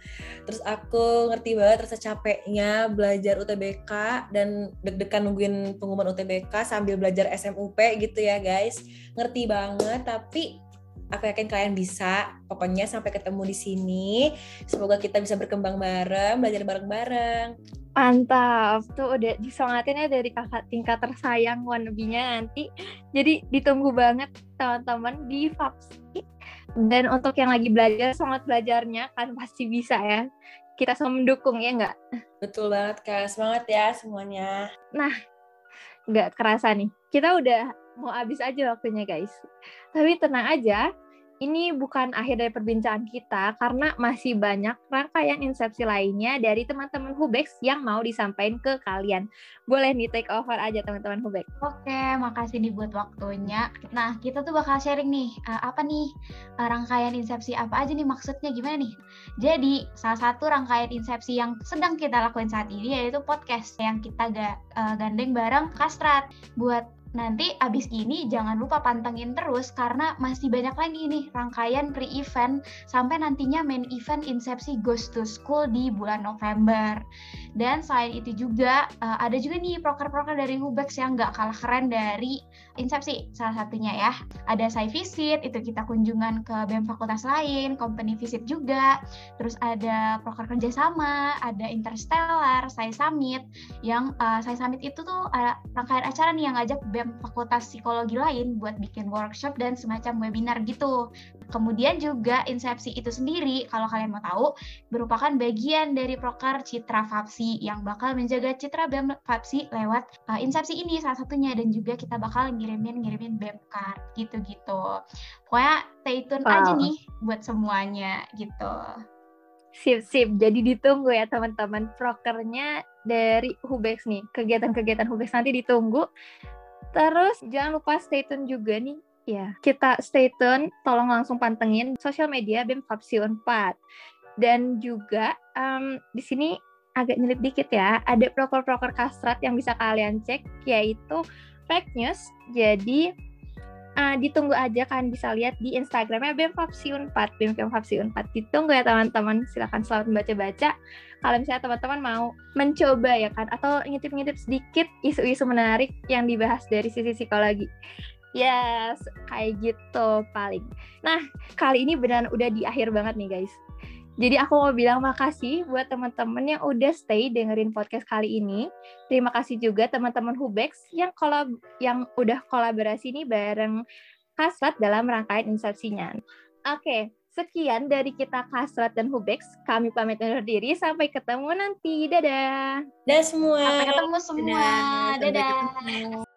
Speaker 4: terus aku ngerti banget rasa capeknya belajar UTBK dan deg-degan nungguin pengumuman UTBK sambil belajar SMUP gitu ya guys. Ngerti banget tapi aku yakin kalian bisa pokoknya sampai ketemu di sini semoga kita bisa berkembang bareng belajar bareng-bareng
Speaker 1: Mantap, tuh udah disemangatin ya dari kakak tingkat tersayang wannabe-nya nanti. Jadi ditunggu banget teman-teman di FAPSI. Dan untuk yang lagi belajar, semangat belajarnya kan pasti bisa ya. Kita semua mendukung ya nggak?
Speaker 4: Betul banget Kak, semangat ya semuanya.
Speaker 1: Nah, nggak kerasa nih. Kita udah mau habis aja waktunya guys. Tapi tenang aja, ini bukan akhir dari perbincangan kita karena masih banyak rangkaian insepsi lainnya dari teman-teman Hubex yang mau disampaikan ke kalian. Boleh nih take over aja teman-teman Hubex.
Speaker 3: Oke, makasih nih buat waktunya. Nah, kita tuh bakal sharing nih, uh, apa nih uh, rangkaian insepsi apa aja nih maksudnya gimana nih? Jadi, salah satu rangkaian insepsi yang sedang kita lakuin saat ini yaitu podcast yang kita ga, uh, gandeng bareng Kastrat buat nanti abis ini jangan lupa pantengin terus karena masih banyak lagi nih rangkaian pre-event sampai nantinya main event Incepsi Goes to School di bulan November. Dan selain itu juga uh, ada juga nih proker-proker dari Hubex yang nggak kalah keren dari Incepsi salah satunya ya. Ada site visit, itu kita kunjungan ke BEM fakultas lain, company visit juga. Terus ada proker kerjasama, ada interstellar, saya summit, yang uh, saya summit itu tuh uh, rangkaian acara nih yang ngajak BEM fakultas psikologi lain buat bikin workshop dan semacam webinar gitu. Kemudian juga Incepsi itu sendiri, kalau kalian mau tahu, merupakan bagian dari proker Citra Fapsi yang bakal menjaga citra BEM Fapsi lewat uh, Incepsi ini salah satunya dan juga kita bakal ngirimin-ngirimin BEM card gitu-gitu. Pokoknya stay tune wow. aja nih buat semuanya gitu.
Speaker 1: Sip, sip. Jadi ditunggu ya teman-teman prokernya dari Hubex nih. Kegiatan-kegiatan Hubex nanti ditunggu. Terus jangan lupa stay tune juga nih Ya, kita stay tune, tolong langsung pantengin sosial media BEM Fapsi 4. Dan juga um, di sini agak nyelip dikit ya, ada proker-proker kastrat yang bisa kalian cek, yaitu fake news. Jadi uh, ditunggu aja kalian bisa lihat di Instagramnya BEM Fapsi 4, BEM Fapsi 4. Ditunggu ya teman-teman, silahkan selamat membaca-baca. Kalau misalnya teman-teman mau mencoba ya kan, atau ngintip-ngintip sedikit isu-isu menarik yang dibahas dari sisi psikologi. Yes, kayak gitu paling. Nah, kali ini beneran udah di akhir banget nih guys. Jadi aku mau bilang makasih buat teman-teman yang udah stay dengerin podcast kali ini. Terima kasih juga teman-teman Hubex yang kolab yang udah kolaborasi nih bareng Kasrat dalam rangkaian insersinya. Oke, sekian dari kita Kasrat dan Hubex. Kami pamit undur diri. Sampai ketemu nanti. Dadah.
Speaker 4: Dadah semua.
Speaker 3: Sampai ketemu semua. Dadah. Dadah.